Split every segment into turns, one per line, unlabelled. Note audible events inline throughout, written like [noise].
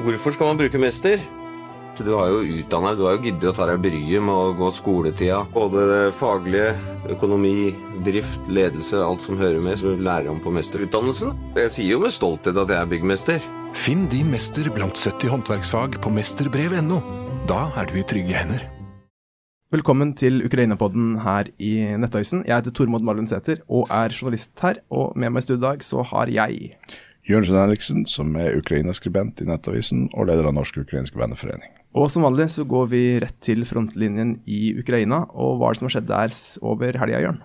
Hvorfor skal man bruke mester? Du har jo utdannet, du har jo giddet å ta deg bryet med å gå skoletida. Både det faglige, økonomi, drift, ledelse, alt som hører med, som du lærer om på mesterutdannelsen. Jeg sier jo med stolthet at jeg er byggmester.
Finn din mester blant 70 håndverksfag på mesterbrev.no. Da er du i trygge hender.
Velkommen til Ukraina-podden her i Nettavisen. Jeg heter Tormod Marlund og er journalist her. Og med meg i studio i dag så har jeg
Jørgensen Henriksen, som er Ukraina-skribent i Nettavisen og leder av Norsk ukrainsk venneforening.
Og som vanlig så går vi rett til frontlinjen i Ukraina. Og hva er det som har skjedd der over helga, Jørn?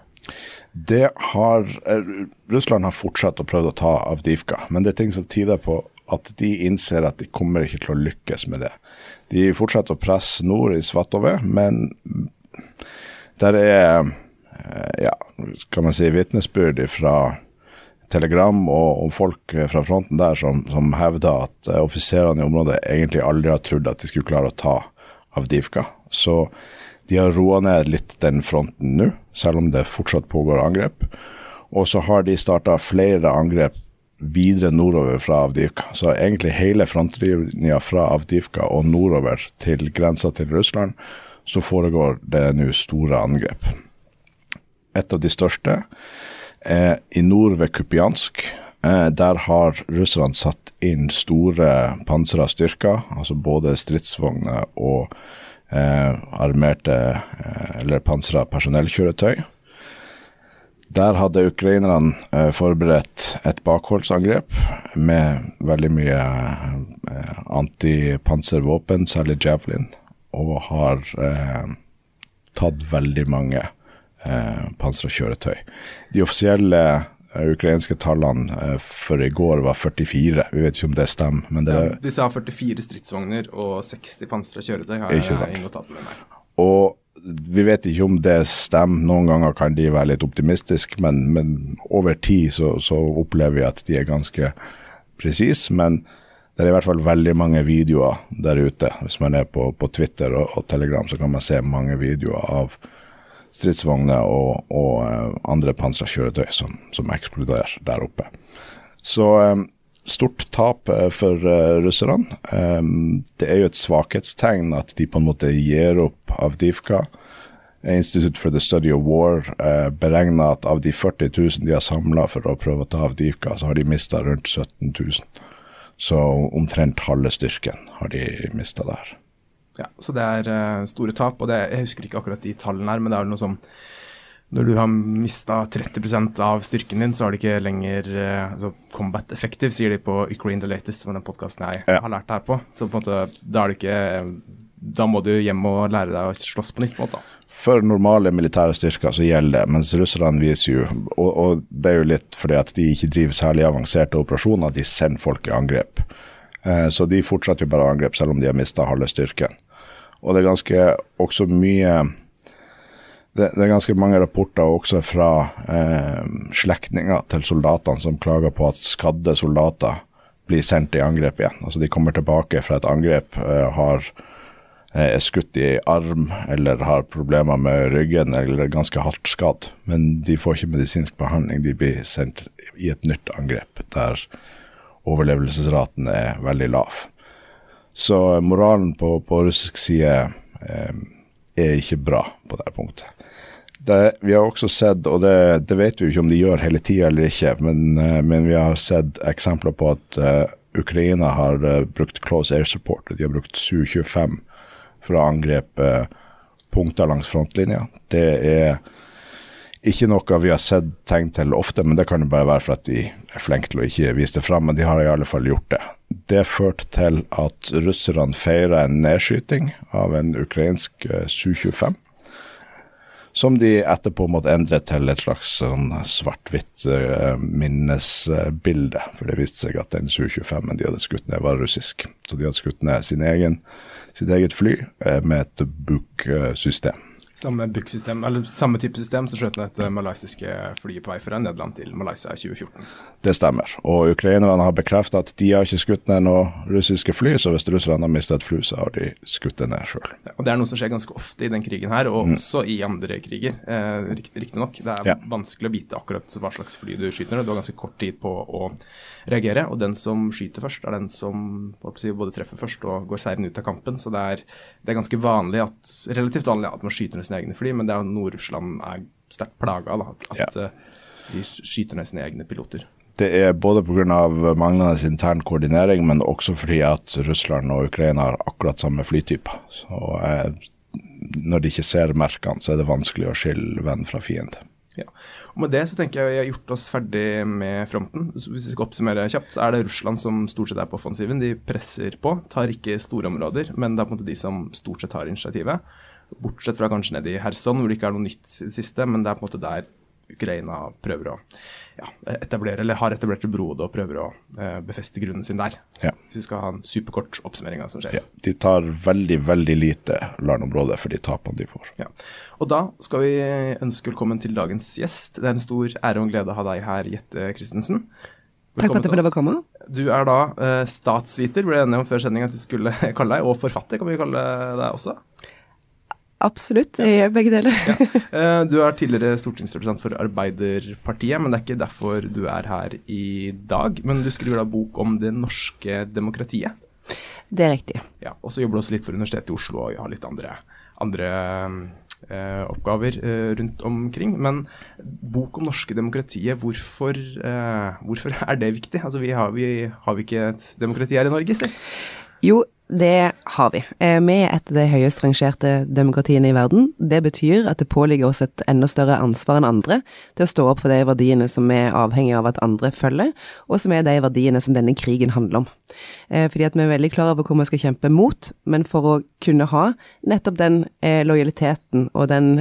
Det har eh, Russland har fortsatt å prøve å ta Avdivka, men det er ting som tyder på at de innser at de kommer ikke til å lykkes med det. De fortsetter å presse nord i Svatove, men der er eh, ja, kan man si vitnesbyrd fra telegram og, og, folk fra fronten der som, som hevder at uh, offiserene i området egentlig aldri har trodd at de skulle klare å ta Avdivka. Så de har roa ned litt den fronten nå, selv om det fortsatt pågår angrep. Og så har de starta flere angrep videre nordover fra Avdivka. Så egentlig hele frontlinja fra Avdivka og nordover til grensa til Russland, så foregår det nå store angrep. Et av de største Eh, I nord ved Kupiansk, eh, der har russerne satt inn store pansra styrker, altså både stridsvogner og eh, armerte eh, eller pansra personellkjøretøy. Der hadde ukrainerne eh, forberedt et bakholdsangrep med veldig mye eh, antipanservåpen, særlig Javelin, og har tatt veldig mange eh, pansra kjøretøy. De offisielle eh, ukrainske tallene eh, for i går var 44. Vi vet ikke om det stemmer. men det ja,
De sa 44 stridsvogner og 60 pansra kjøretøy. har
ikke sant. Jeg og vi vet ikke om det stemmer. Noen ganger kan de være litt optimistiske, men, men over tid så, så, opplever vi at de er ganske presise. Men det er i hvert fall veldig mange videoer der ute. Hvis man er på, på Twitter og, og, Telegram, så kan man se mange videoer av stridsvogner og, og uh, andre pansra kjøretøy som, som, eksploderer der oppe. Så um, stort tap uh, for russerne. Det er jo et svakhetstegn at de på en måte gir opp Avdivka. Institute for the Study of War beregner at av de 40 000 de har samla for å prøve å ta Avdivka, så har de mista rundt 17 000. Så omtrent halve styrken har de mista der.
Ja, Så det er uh, store tap. og det, Jeg husker ikke akkurat de tallene her, men det er noe sånn Når du har mista 30 av styrken din, så har det ikke lenger uh, altså combat effective, sier de på Ukraine the Latest, som er den podkasten jeg ja. har lært her på. Så på en måte, da er du ikke Da må du hjem og lære deg å slåss på nytt. på en måte.
For normale militære styrker så gjelder det, mens russerne viser jo og, og, det er jo litt fordi at de ikke driver særlig avanserte operasjoner, de sender folk i angrep. Eh, så de fortsetter jo bare å angripe selv om de har mista halve styrken. Og det er ganske også mye det, det, er ganske mange rapporter også fra eh, slektninger til soldatene som klager på at skadde soldater blir sendt i angrep igjen. Altså De kommer tilbake fra et angrep, eh, har eh, er skutt i arm eller har problemer med ryggen eller er ganske hardt skadd. Men de får ikke medisinsk behandling, de blir sendt i et nytt angrep der overlevelsesraten er veldig lav. Så moralen på, på russisk side eh, er ikke bra på det punktet. Det, vi har også sett, og det, det, vet vi jo ikke om de gjør hele tida eller ikke, men, eh, men, vi har sett eksempler på at uh, Ukraina har uh, brukt close air support. De har brukt Su-25 for å angrepe uh, punkter langs frontlinja. Det er ikke noe vi har sett tegn til ofte, men det kan jo bare være for at de er flinke til å ikke vise det fram. Men de har i alle fall gjort det. Det førte til at russerne feira en nedskyting av en ukrainsk eh, Su-25. Som de etterpå måtte endre til et slags sånn svart-hvitt uh, minnesbilde. For det viste seg at den Su-25-en de hadde skutt ned, var russisk. Så de hadde skutt ned sin egen, sitt eget fly uh, med et Buk-system.
Samme system eller samme type system som skjøt dette malaysiske flyet på vei fra Nederland til Malaysia i 2014.
Det stemmer. Og ukrainerne har bekreftet at de har ikke skutt ned noen russiske fly, så hvis russerne har mistet et fly, så har de skutt det ned sjøl.
Ja, og det er noe som skjer ganske ofte i den krigen her, og mm. også i andre kriger, eh, riktignok. Det er ja. vanskelig å vite akkurat hva slags fly du skyter, ned. du har ganske kort tid på å reagere. Og den som skyter først, er den som si, både treffer først og går seieren ut av kampen. Så det er, det er ganske vanlig at, relativt vanlig at man skyter ned sine egne fly, men det er noe Russland er sterkt plaga av. At, at ja. Eh, de skyter ned sine egne piloter.
Det er både pga. manglende intern koordinering, men også fordi at Russland og Ukraina har akkurat samme flytyper. Så eh, når de ikke ser merkene, så er det vanskelig å skille venn fra fiende.
Ja. Og Med det så tenker jeg vi har gjort oss ferdig med fronten. Hvis vi skal oppsummere kjapt, så er det Russland som stort sett er på offensiven. De presser på, tar ikke store områder, men det er på en måte de som stort sett har initiativet. Bortsett fra kanskje nede i Kherson, hvor det ikke er noe nytt i det siste. Men det er på en måte der Ukraina prøver å ja, etablere, eller har etablert et brode og prøver å eh, befeste grunnen sin der. Ja. Hvis vi skal ha en superkort oppsummering av det som skjer. Ja,
de tar veldig, veldig lite landområde for de tapene de får.
Ja. Og da skal vi ønske velkommen til dagens gjest. Det er en stor ære og glede å ha deg her, Jette Christensen.
Takk for at jeg fikk komme.
Du er da eh, statsviter, ble enige om før sending at vi skulle [laughs] kalle deg, og forfatter kan vi kalle deg også.
Absolutt, gjør begge deler. ja. [laughs]
Eh, du er tidligere stortingsrepresentant for Arbeiderpartiet, men det er ikke derfor du er her i dag. Men du skriver da bok om det norske demokratiet.
Det er riktig.
Ja, Og så jobber du også litt for Universitetet i Oslo og har litt andre, andre eh, oppgaver eh, rundt omkring. Men bok om norske demokratiet, hvorfor, eh, hvorfor [laughs] er det viktig? Altså, vi har, vi, har vi ikke et demokrati her i Norge, si?
Jo, det har vi. Eh, vi er et av de høyest rangerte demokratiene i verden. Det betyr at det påligger oss et enda større ansvar enn andre til å stå opp for de verdiene som vi er avhengig av at andre følger, og som er de verdiene som denne krigen handler om. Eh, fordi at vi er veldig klar over hvor vi skal kjempe mot, men for å kunne ha nettopp den eh, lojaliteten og den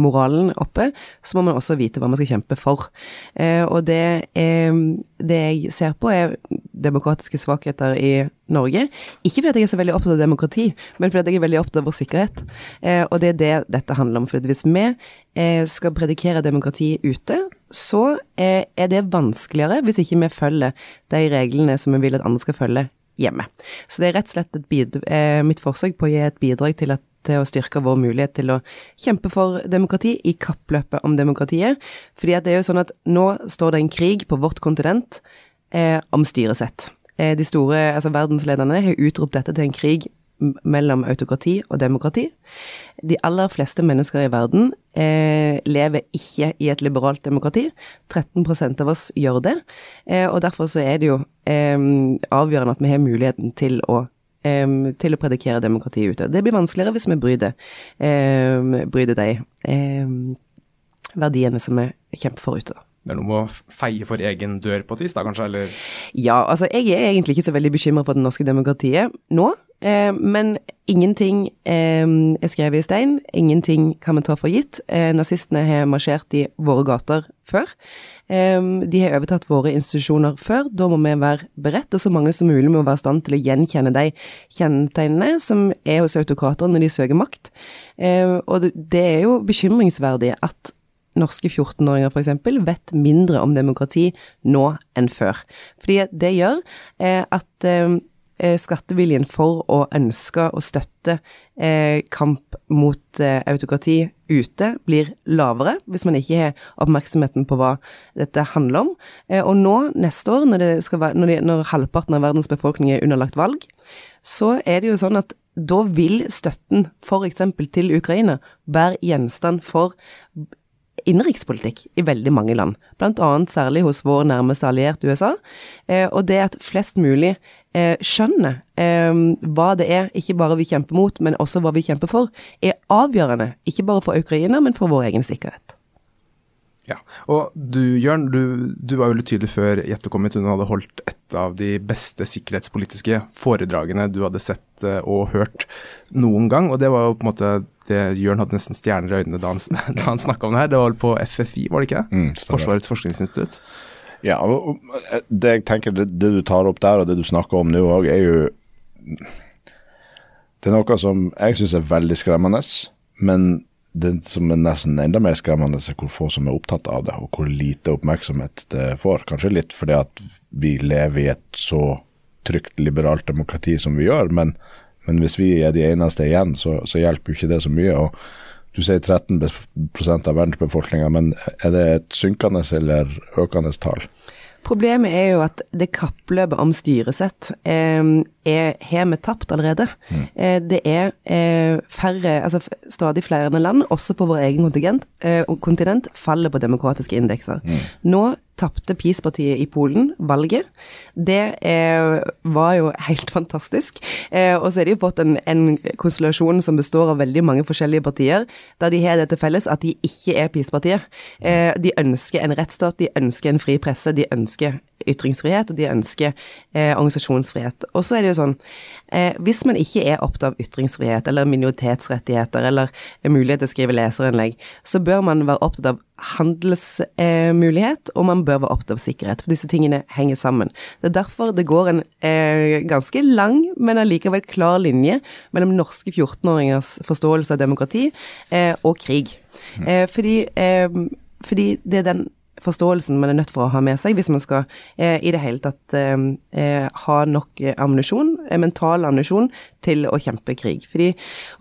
moralen oppe, så må man også vite hva man skal kjempe for. Og det, det jeg ser på, er demokratiske svakheter i Norge. Ikke fordi jeg er så veldig opptatt av demokrati, men fordi jeg er veldig opptatt av vår sikkerhet. Eh, og det er det dette handler om. For hvis vi eh, skal predikere demokrati ute, så eh, er det vanskeligere hvis ikke vi følger de reglene som vi vil at andre skal følge hjemme. Så det er rett og slett eh, mitt forsøk på å gi et bidrag til, at, til å styrke vår mulighet til å kjempe for demokrati i kappløpet om demokratiet. Fordi at det er jo sånn at nå står det en krig på vårt kontinent om styresett. Eh, de store altså verdenslederne har utropt dette til en krig mellom autokrati og demokrati. De aller fleste mennesker i verden eh, lever ikke i et liberalt demokrati. 13% av oss gjør det. Eh, og derfor så er det jo eh, avgjørende at vi har muligheten til å, eh, til å predikere demokrati ute. Det blir vanskeligere hvis vi bryter, eh, bryter de verdiene som vi kjemper for ute. da.
Det er noe med å feie for egen dør på et vis, da kanskje, eller?
Ja, altså jeg er egentlig ikke så veldig bekymra for det norske demokratiet nå. Eh, men ingenting eh, er skrevet i stein, ingenting kan vi ta for gitt. Eh, nazistene har marsjert i våre gater før. Eh, de har overtatt våre institusjoner før. Da må vi være beredt, og så mange som mulig må være i stand til å gjenkjenne de kjennetegnene som er hos autokrater når de søker makt. Eh, og det er jo bekymringsverdig at norske 14-åringer f.eks. vet mindre om demokrati nå enn før. Fordi det gjør eh, at eh, eh, skatteviljen for å ønske å støtte eh, kamp mot eh, autokrati ute blir lavere, hvis man ikke har oppmerksomheten på hva dette handler om. Eh, og nå, neste år, når, være, når, de, når halvparten av verdens befolkning er underlagt valg, så er det jo sånn at da vil støtten f.eks. til Ukraina være gjenstand for innenrikspolitikk i veldig mange land, bl.a. særlig hos vår nærmeste alliert USA. Eh, og det at flest mulig eh, skjønner eh, hva det er ikke bare vi kjemper mot, men også hva vi kjemper for, er avgjørende. Ikke bare for Ukraina, men for vår egen sikkerhet.
Ja, og du Jørn, du, du var veldig tydelig før Jette kom hit. Hun hadde holdt et av de beste sikkerhetspolitiske foredragene du hadde sett og hørt noen gang. Og det var jo på en måte det Jørn hadde nesten stjerner i øynene da han, [laughs] da han snakka om det her. Det var på FFI, var det ikke det? Mm, Forsvarets forskningsinstitutt.
Ja, og det jeg tenker, det, det, du tar opp der, og det du snakker om nå òg, er jo Det er noe som jeg syns er veldig skremmende, men det som er nesten enda mer skremmende, er hvor få som er opptatt av det, og hvor lite oppmerksomhet det får. Kanskje litt fordi at vi lever i et så trygt liberalt demokrati som vi gjør, men, men hvis vi er de eneste igjen, så, så hjelper jo ikke det så mye. og du sier 13% av verdensbefolkninga, men er det et synkende eller økende tall?
Problemet er jo at det kappløpet om styresett eh, er, har vi tapt allerede. Mm. Eh, det er eh, færre, altså stadig flere land, også på vår egen kontinent, eh, kontinent, faller på demokratiske indekser. Mm. Nå tapte PiS-partiet i Polen valget. Det eh, var jo helt fantastisk. Eh, og så har de jo fått en, en, konstellasjon som består av veldig mange forskjellige partier, der de har det til felles at de ikke er PiS-partiet. Eh, de ønsker en rettsstat, de ønsker en fri presse, de ønsker ytringsfrihet, og de ønsker eh, organisasjonsfrihet. Og så er det jo sånn eh, Hvis man ikke er opptatt av ytringsfrihet eller minoritetsrettigheter eller mulighet til å skrive leserinnlegg, så bør man være opptatt av handelsmulighet, eh, og man bør være opptatt av sikkerhet. For disse tingene henger sammen. Det er derfor det går en eh, ganske lang, men allikevel klar linje mellom norske 14-åringers forståelse av demokrati eh, og krig. Eh, fordi, fordi det er den forståelsen man er nødt for å ha med seg hvis man skal eh, i det hele tatt eh, eh ha nok eh, ammunisjon, eh, mental ammunisjon, til å kjempe krig. Fordi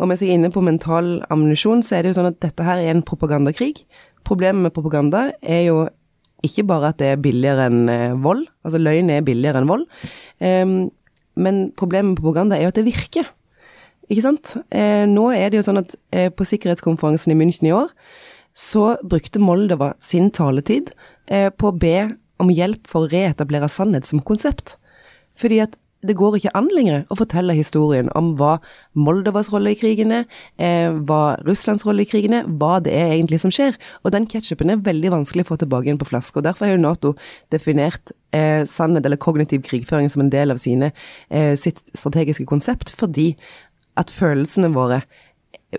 om jeg sier inne på mental ammunisjon, så er det jo sånn at dette her er en propagandakrig. Problemet med propaganda er jo ikke bare at det er billigere enn eh, vold, altså løgn er billigere enn vold, men problemet med propaganda er jo at det virker. Ikke sant? nå er det jo sånn at på sikkerhetskonferansen i München i år, så brukte Moldova sin taletid eh, på å be om hjelp for å reetablere sannhet som konsept. Fordi at det går ikke an lenger å fortelle historien om hva Moldovas rolle i krigene, eh, hva Russlands rolle i krigene, hva det er egentlig som skjer. Og den ketsjupen er veldig vanskelig å få tilbake igjen på flaske. og Derfor har jo Nato definert eh, sannhet eller kognitiv krigføring som en del av sine, eh, sitt strategiske konsept, fordi at følelsene våre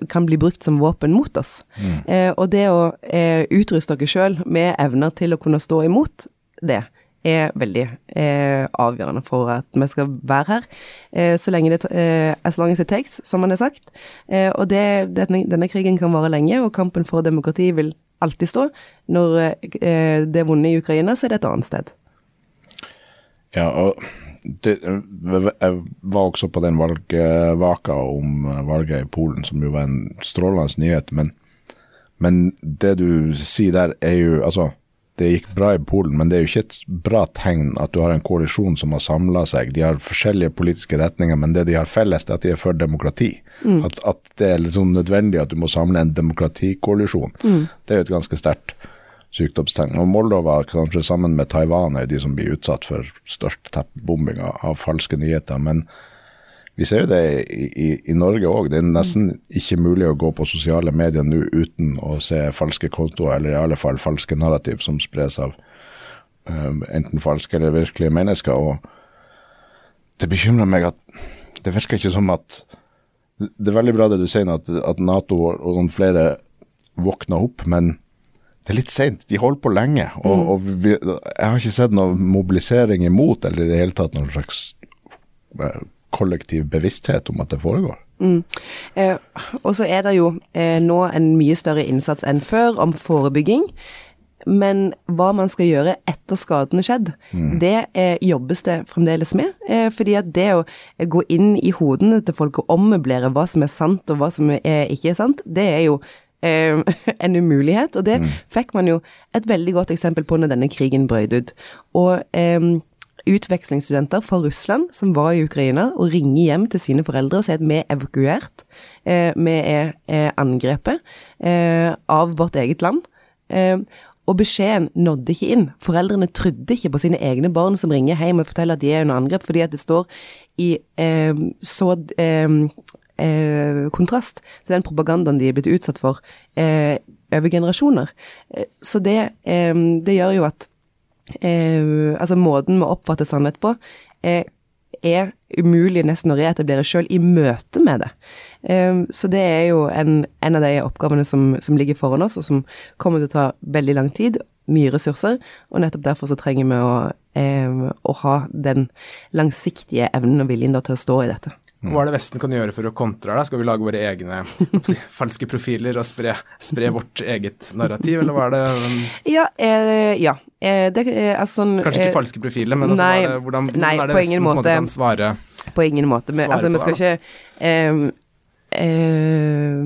kan bli brukt som våpen mot oss. Mm. Eh, og det å eh, utruste dere sjøl med evner til å kunne stå imot det, er veldig eh, avgjørende for at vi skal være her. Eh, så lenge det eh, As long as it takes, som man har sagt. Eh, og det, denne, denne, krigen kan vare lenge, og kampen for demokrati vil alltid stå. Når det er vunnet i Ukraina, så er det et annet sted.
Ja, og det, jeg var også på den valgvaka om valget i Polen, som jo var en strålende nyhet. Men, men det du sier der, er jo Altså, det gikk bra i Polen, men det er jo ikke et bra tegn at du har en koalisjon som har samla seg. De har forskjellige politiske retninger, men det de har felles, er at de er for demokrati. Mm. At, at, det er liksom nødvendig at du må samle en demokratikoalisjon. Mm. Det er jo et ganske sterkt sykdomstegn. Og Moldova, kanskje sammen med Taiwan, er jo de som blir utsatt for størst teppebombing av falske nyheter. Men vi ser jo det i, i, i Norge òg. Det er nesten ikke mulig å gå på sosiale medier nå uten å se falske kontoer, eller i alle fall falske narrativ som spres av um, enten falske eller virkelige mennesker. Og det bekymrer meg at det virker ikke som at Det er veldig bra det du sier, at, at Nato og noen flere våkner opp, men det er litt seint. De holder på lenge. Og, mm. og vi, jeg har ikke sett noen mobilisering imot, eller i det hele tatt noen slags eh, kollektiv bevissthet om at det foregår. Mm.
Eh, og så er det jo eh, nå en mye større innsats enn før om forebygging. Men hva man skal gjøre etter skadene skjedd, mm. det eh, jobbes det fremdeles med. Eh, fordi at det å gå inn i hodene til folk og ommøblere hva som er sant og hva som er, ikke er sant, det er jo eh, [laughs] en umulighet. Og det mm. fikk man jo et veldig godt eksempel på når denne krigen brøt ut. Og eh, utvekslingsstudenter fra Russland som var i Ukraina, og ringer hjem til sine foreldre og sier at vi er evakuert. Eh, vi er, er angrepet eh, av vårt eget land. Eh, og beskjeden nådde ikke inn. Foreldrene trodde ikke på sine egne barn som ringer hjem og forteller at de er under angrep, fordi at det står i eh, så eh, eh, kontrast til den propagandaen de er blitt utsatt for eh, over generasjoner. Eh, så det, eh, det, gjør jo at eh, Altså, måten vi oppfatter sannhet på, er umulig nesten å reetablere sjøl i møte med det. Så det er jo en, en av de oppgavene som, som, ligger foran oss, og som kommer til å ta veldig lang tid, mye ressurser, og nettopp derfor så trenger vi å, å ha den langsiktige evnen og viljen til å stå i dette.
Hva er det Vesten kan gjøre for å kontre det? Skal vi lage våre egne [laughs] falske profiler og spre, spre, vårt eget narrativ, eller hva er det?
Ja, eh, ja. Eh, det er altså sånn
Kanskje ikke
eh,
falske profiler, men altså,
nei,
det, hvordan,
nei,
hvordan er det Vesten måte kan svare
På ingen måte. Men, altså, vi skal
det,
ikke eh, eh,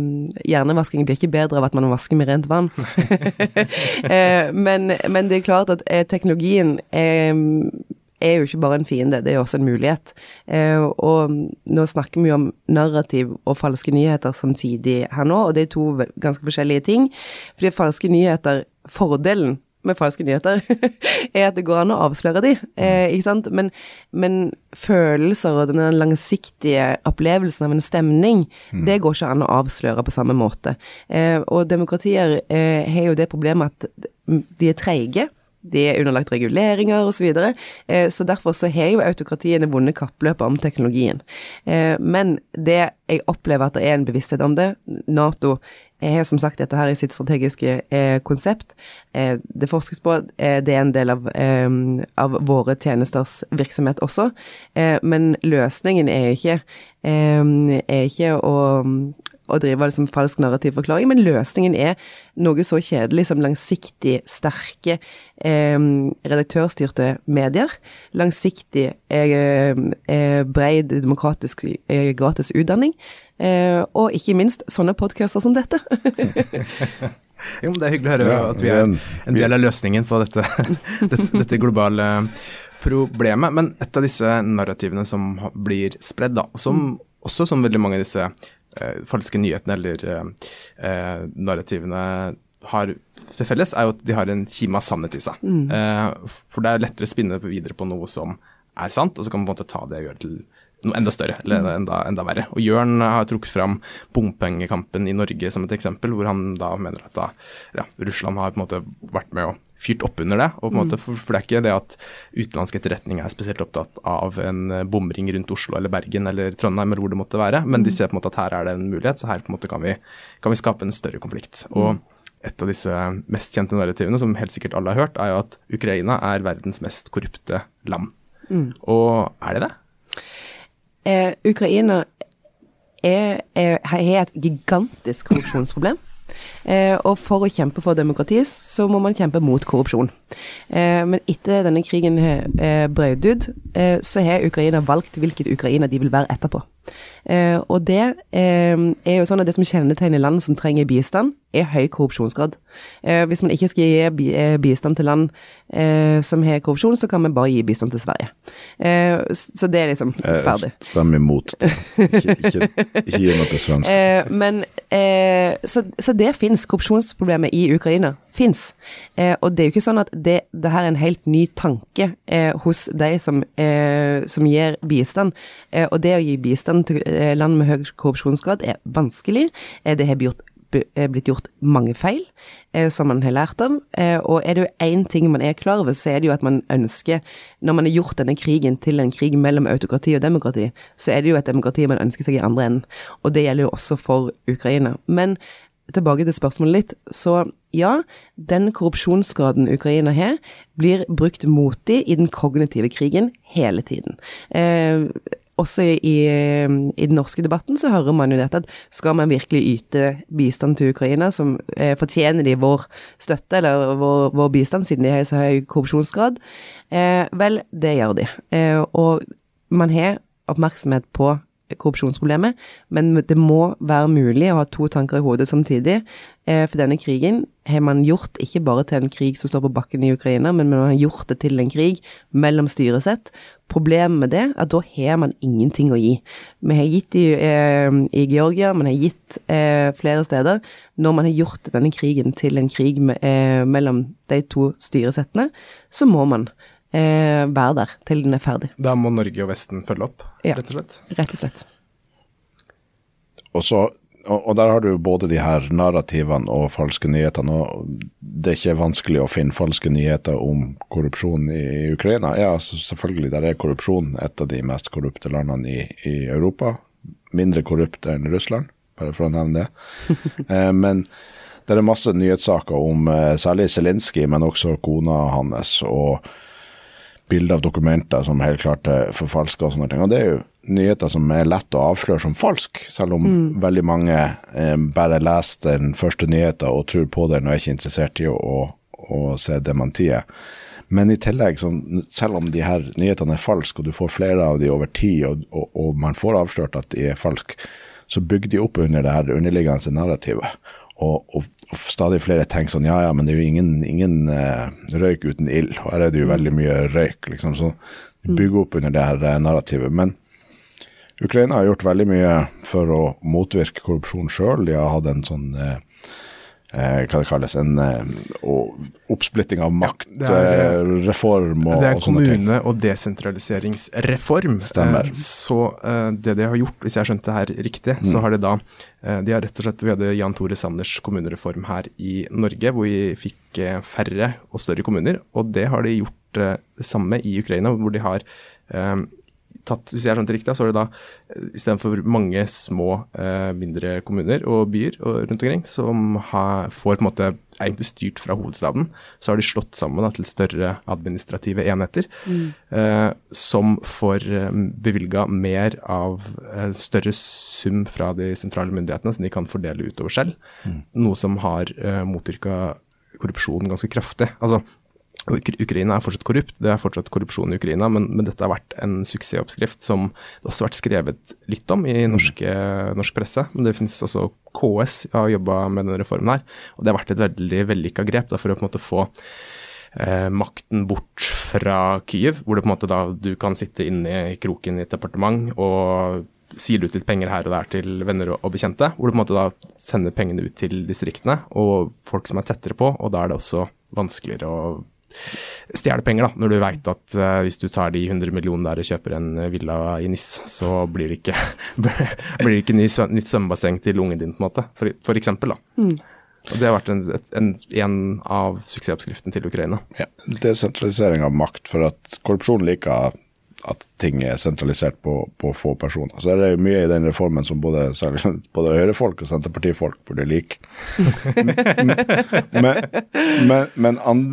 Hjernevasking blir ikke bedre av at man vasker med rent vann. [laughs] [laughs] eh, men, men det er klart at eh, teknologien eh, er jo ikke bare en fiende, det er jo også en mulighet. Eh, og nå snakker vi om narrativ og falske nyheter samtidig her nå, og det er to ganske forskjellige ting. Fordi falske nyheter, fordelen med falske nyheter, [laughs] er at det går an å avsløre de, eh, ikke sant? Men, men følelser og den langsiktige opplevelsen av en stemning, det går ikke an å avsløre på samme måte. Eh, og demokratier eh, har jo det problemet at de er treige. De er underlagt reguleringer osv. Så, videre. eh, så derfor så har jo autokratiene vunnet kappløpet om teknologien. Eh, men det jeg opplever at det er en bevissthet om det. Nato har som sagt dette her i sitt strategiske eh, konsept. Det forskes på, det er en del av, av våre tjenesters virksomhet også. Men løsningen er ikke, er ikke å å drive liksom falsk narrativ forklaring, men løsningen er noe så kjedelig som langsiktig sterke eh, redaktørstyrte medier. Langsiktig eh, eh, bred demokratisk eh, gratis utdanning. Eh, og ikke minst sånne podcaster som dette. [laughs]
Jo, men Det er hyggelig å høre at vi
er en-
del av løsningen på dette, [laughs] dette, dette globale problemet. Men et av disse narrativene som blir spredd, da, som, også som veldig mange av disse falske nyhetene eller eh, eh, narrativene har til felles, er jo at de har en kime av sannhet i seg. Eh, for det er lettere å spinne videre på noe som er sant, og så kan man på en måte ta det og gjøre det til enda større, eller enda, enda verre. Og Jørn har trukket fram bompengekampen i Norge som et eksempel, hvor han da mener at da, ja, Russland har på en måte vært med og fyrt opp under det. og på en måte, for, for det er ikke det at utenlandsk etterretning er spesielt opptatt av en eh, bomring rundt Oslo eller Bergen eller Trondheim eller hvor det måtte være, men de ser på en måte at her er det en mulighet, så her på en måte kan vi, kan vi skape en større konflikt. Og et av disse mest kjente narrativene, som helt sikkert alle har hørt, er jo at Ukraina er verdens mest korrupte land. Og er det det?
Eh, Ukraina har et gigantisk korrupsjonsproblem. Eh, og for å kjempe for demokrati, så må man kjempe mot korrupsjon. Eh, men etter denne krigen eh, brøt ut, eh, så har Ukraina valgt hvilket Ukraina de vil være etterpå. Eh, og det eh, er jo sånn at det som kjennetegner land som trenger bistand, er høy korrupsjonsgrad. Eh, hvis man ikke skal gi bi eh, bistand til land eh, som har korrupsjon, så kan vi bare gi bistand til Sverige. Eh, så det er liksom ferdig.
Stem imot. det. Ikke, ikke, ikke gi noe til svensk. [laughs]
Eh, men eh, så, så det fins. Korrupsjonsproblemet i Ukraina fins. Eh, og det er jo ikke sånn at det, det her er en helt ny tanke eh, hos de som, eh, som gir bistand. Eh, og det å gi bistand til eh, land med høy korrupsjonsgrad er vanskelig. Eh, det har blitt gjort blitt gjort mange feil som man har lært av. Og er det jo én ting man er klar over, så er det jo at man ønsker Når man har gjort denne krigen til en krig mellom autokrati og demokrati, så er det jo et demokrati man ønsker seg i andre enden. Og det gjelder jo også for Ukraina. Men tilbake til spørsmålet litt. Så ja, den korrupsjonsgraden Ukraina har, blir brukt mot dem i den kognitive krigen hele tiden. Eh, også i, i, i den norske debatten så hører man jo dette at skal man virkelig yte bistand til Ukraina, som eh, fortjener de vår støtte eller vår, vår bistand, siden de har så høy korrupsjonsgrad? Eh, vel, det gjør de. Eh, og man har oppmerksomhet på korrupsjonsproblemet, men det må være mulig å ha to tanker i hodet samtidig. Eh, For denne krigen har man gjort ikke bare til en krig som står på bakken i Ukraina, men man har gjort det til en krig mellom styresett. Problemet med det er at da har man ingenting å gi. Vi har gitt i, eh, i Georgia, man har gitt eh, flere steder. Når man har gjort denne krigen til en krig med, eh, mellom de to styresettene, så må man eh, være der til den er ferdig,
Da må Norge og Vesten følge opp,
Ja.
rett og slett.
rett og slett.
Og, så, og, og der har du både de her narrativene og falske nyhetene. og Det er ikke vanskelig å finne falske nyheter om korrupsjon i, i Ukraina. Ja, så selvfølgelig, der er korrupsjon et av de mest korrupte landene i, i Europa. Mindre korrupt enn Russland, bare for å nevne det. [laughs] eh, men det er masse nyhetssaker om eh, særlig Zelinskyj, men også kona hans. og bilder av dokumenter som helt klart er forfalska og sånne ting. Og det er jo nyheter som er lett å avsløre som falsk, selv om veldig mange eh, bare leser den første nyheten og tror på den og er ikke interessert i å, å, å se dementiet. Men i tillegg, sånn, selv om de her nyhetene er falske, og du får flere av de over tid, og, og, og man får avslørt at de er falske, så bygger de opp under det her underliggende narrativet. Og, og, og stadig flere tenker sånn ja ja, men det er jo ingen, ingen uh, røyk uten ild. Her er det jo veldig mye røyk, liksom. Så bygge opp under det her uh, narrativet. Men Ukraina har gjort veldig mye for å motvirke korrupsjon sjøl. De har hatt en sånn eh, eh, hva det kalles, en eh, oppsplitting av makt,
ja, er,
eh, reform og,
Det er en
og
kommune- og desentraliseringsreform.
Stemmer.
Så det de har gjort, hvis jeg har skjønt det her riktig,
Mm.
så har det da De har rett og slett Vi hadde Jan Tore Sanders kommunereform her i Norge, hvor vi fikk færre og større kommuner. Og det har de gjort det samme i Ukraina, hvor de har tatt, hvis jeg har skjønt det riktig, så er det da eh, istedenfor mange små, eh, mindre kommuner og byer og rundt omkring som har, får på en måte egentlig styrt fra hovedstaden, så har de slått sammen da, til større administrative enheter, eh, som får eh, bevilga mer av eh, større sum fra de sentrale myndighetene, som de kan fordele utover selv. Noe som har eh, motvirka korrupsjon ganske kraftig. Altså, og Ukraina er fortsatt korrupt, det er fortsatt korrupsjon i Ukraina, men, men dette har vært en suksessoppskrift som det også har vært skrevet litt om i norske, norsk presse. Men det finnes også KS har jobba med denne reformen her, og det har vært et veldig vellykka grep da, for å på en måte få eh, makten bort fra Kyiv, hvor det på en måte da du kan sitte inne i kroken i et departement og sier ut litt penger her og der til venner og, og bekjente, hvor du på en måte da sender pengene ut til distriktene og folk som er tettere på, og da er det også vanskeligere å stjele penger, da, når du veit at uh, hvis du tar de 100 millionene der og kjøper en eh, villa i NIS, så blir det ikke, [laughs] blir det ikke ny, nytt svømmebasseng til ungen din, på en måte, for, for eksempel. Da. Og Det har vært en, en, en av suksessoppskriftene til Ukraina.
Ja, desentralisering av makt, for at korrupsjon liker at ting er sentralisert på, på få personer. Så er det mye i den reformen som både, [laughs] både Høyre-folk og Senterpartifolk burde like. [laughs] men men, men an,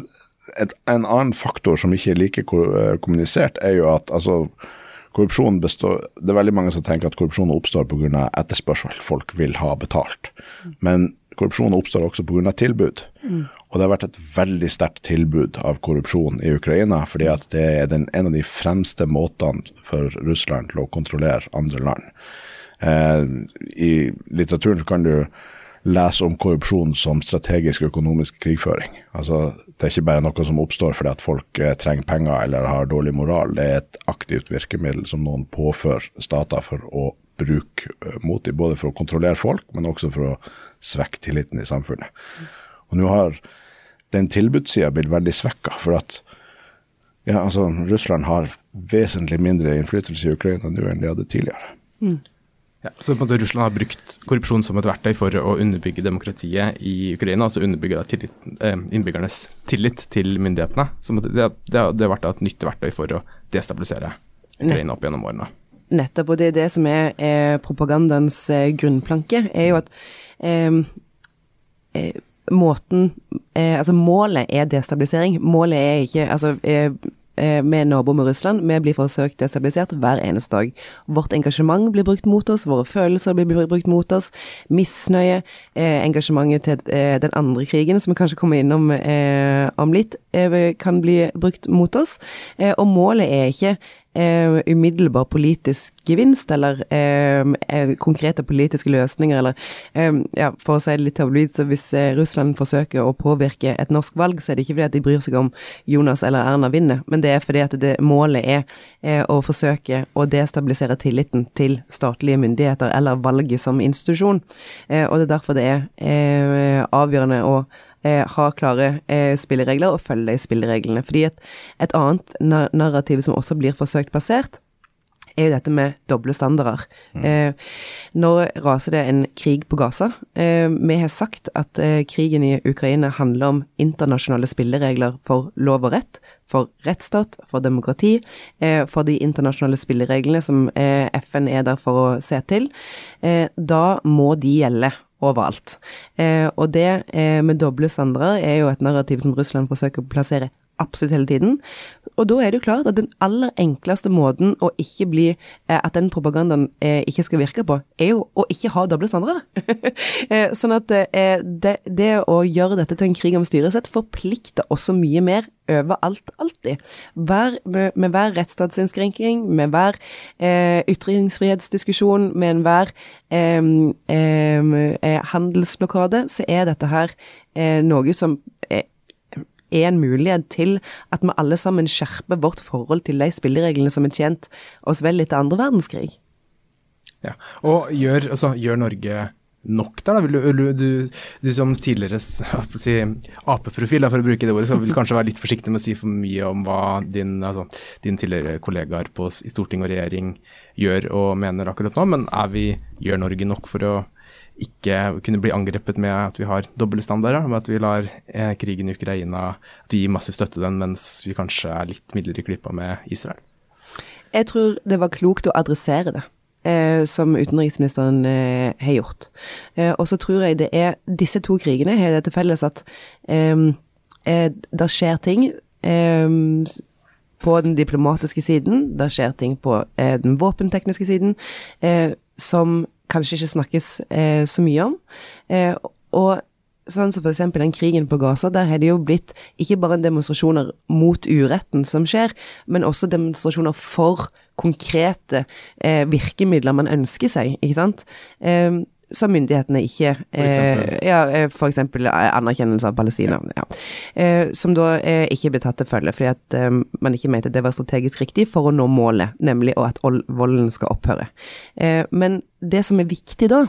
et, en annen faktor som ikke er like eh, kommunisert, er jo at altså, korrupsjon består Det er veldig mange som tenker at korrupsjon oppstår pga. etterspørsel. Folk vil ha betalt. Men korrupsjon oppstår også pga. tilbud. Og det har vært et veldig sterkt tilbud av korrupsjon i Ukraina, fordi at det er den, en av de fremste måtene for Russland til å kontrollere andre land. Eh, I litteraturen så kan du lese om korrupsjon som strategisk økonomisk krigføring. Altså, det er ikke bare noe som oppstår fordi at folk eh, trenger penger eller har dårlig moral. Det er et aktivt virkemiddel som noen påfører stater for å bruke eh, mot dem, både for å kontrollere folk, men også for å svekke tilliten i samfunnet. Og nå har den tilbudssida blitt veldig svekka, for at ja, altså, Russland har vesentlig mindre innflytelse i Ukraina nå enn de hadde tidligere.
Ja, så på en måte Russland har brukt korrupsjon som et verktøy for å underbygge demokratiet i Ukraina, altså underbygge tillit, eh, innbyggernes tillit til myndighetene. Så det, det, det har vært et nytt verktøy for å destabilisere Ukraina opp gjennom årene.
Nettopp, og det er det som er, er propagandaens eh, grunnplanke, er jo at eh, eh, måten eh, Altså, målet er destabilisering. Målet er ikke Altså, vi er naboer med Russland, vi blir forsøkt destabilisert hver eneste dag. Vårt engasjement blir brukt mot oss, våre følelser blir brukt mot oss, misnøye, eh, engasjementet til eh, den andre krigen, som vi kanskje kommer innom eh, om litt, eh, kan bli brukt mot oss. Eh, og målet er ikke eh, umiddelbar politisk gevinst, eller eh, eh, konkrete politiske løsninger, eller eh, ja, For å si det litt tabloid, så hvis eh, Russland forsøker å påvirke et norsk valg, så er det ikke fordi at de bryr seg om Jonas eller Erna vinner, men det er fordi at det, målet er eh, å forsøke å destabilisere tilliten til statlige myndigheter, eller valget som institusjon. Og det er derfor det er avgjørende å ha klare eh, spilleregler og følge de spillereglene. Fordi et, et annet nar narrativ som også blir forsøkt plassert, er jo dette med doble standarder. Eh, nå raser det en krig på Gaza. Eh, vi har sagt at eh, krigen i Ukraina handler om internasjonale spilleregler for lov og rett, for rettsstat, for demokrati, eh, for de internasjonale spillereglene som eh, FN er der for å se til. Eh, da må de gjelde overalt. Eh, og det eh, med doble standarder er jo et narrativ som Russland forsøker å plassere absolutt hele tiden. Og da er det jo klart at den aller enkleste måten å ikke bli eh, At den propagandaen eh, ikke skal virke på, er jo å ikke ha doble standarder. [laughs] eh, sånn at eh, det, det, å gjøre dette til en krig om styresett forplikter også mye mer overalt, alltid. Hver, med, med, hver rettsstatsinnskrenking, med hver eh, ytringsfrihetsdiskusjon, med enhver eh, eh, handelsblokade, så er dette her noe som er en mulighet til at vi alle sammen skjerper vårt forhold til de spillereglene som har tjent oss vel etter andre verdenskrig.
Ja, og gjør, altså, gjør Norge nok der, da? Du, du, du som tidligere si, Ap-profil, for å bruke det ordet, så vil kanskje være litt forsiktig med å si for mye om hva din, altså, din tidligere kollegaer på, i storting og regjering gjør og mener akkurat nå, men er vi, gjør Norge nok for å ikke kunne bli angrepet med at vi har doble standarder, med at vi lar eh, krigen i Ukraina at vi gir massiv støtte den, mens vi kanskje er litt midler i klippa med Israel?
Jeg tror det var klokt å adressere det. Eh, som utenriksministeren eh, har gjort. Eh, og så tror jeg det er Disse to krigene har det til felles at eh, eh, det skjer ting på den diplomatiske siden, det skjer ting på den våpentekniske siden, som kanskje ikke snakkes eh, så mye om. Eh, og sånn som f.eks. den krigen på Gaza, der har det jo blitt ikke bare demonstrasjoner mot uretten som skjer, men også demonstrasjoner for konkrete eh, virkemidler man ønsker seg, ikke sant. Eh, som myndighetene ikke eh, ja, eh, For eksempel anerkjennelse av Palestina. Ja. Eh, som da eh, ikke ble tatt til følge, fordi at eh, man ikke mente det var strategisk riktig for å nå målet, nemlig at volden skal opphøre. Eh, men det som er viktig da,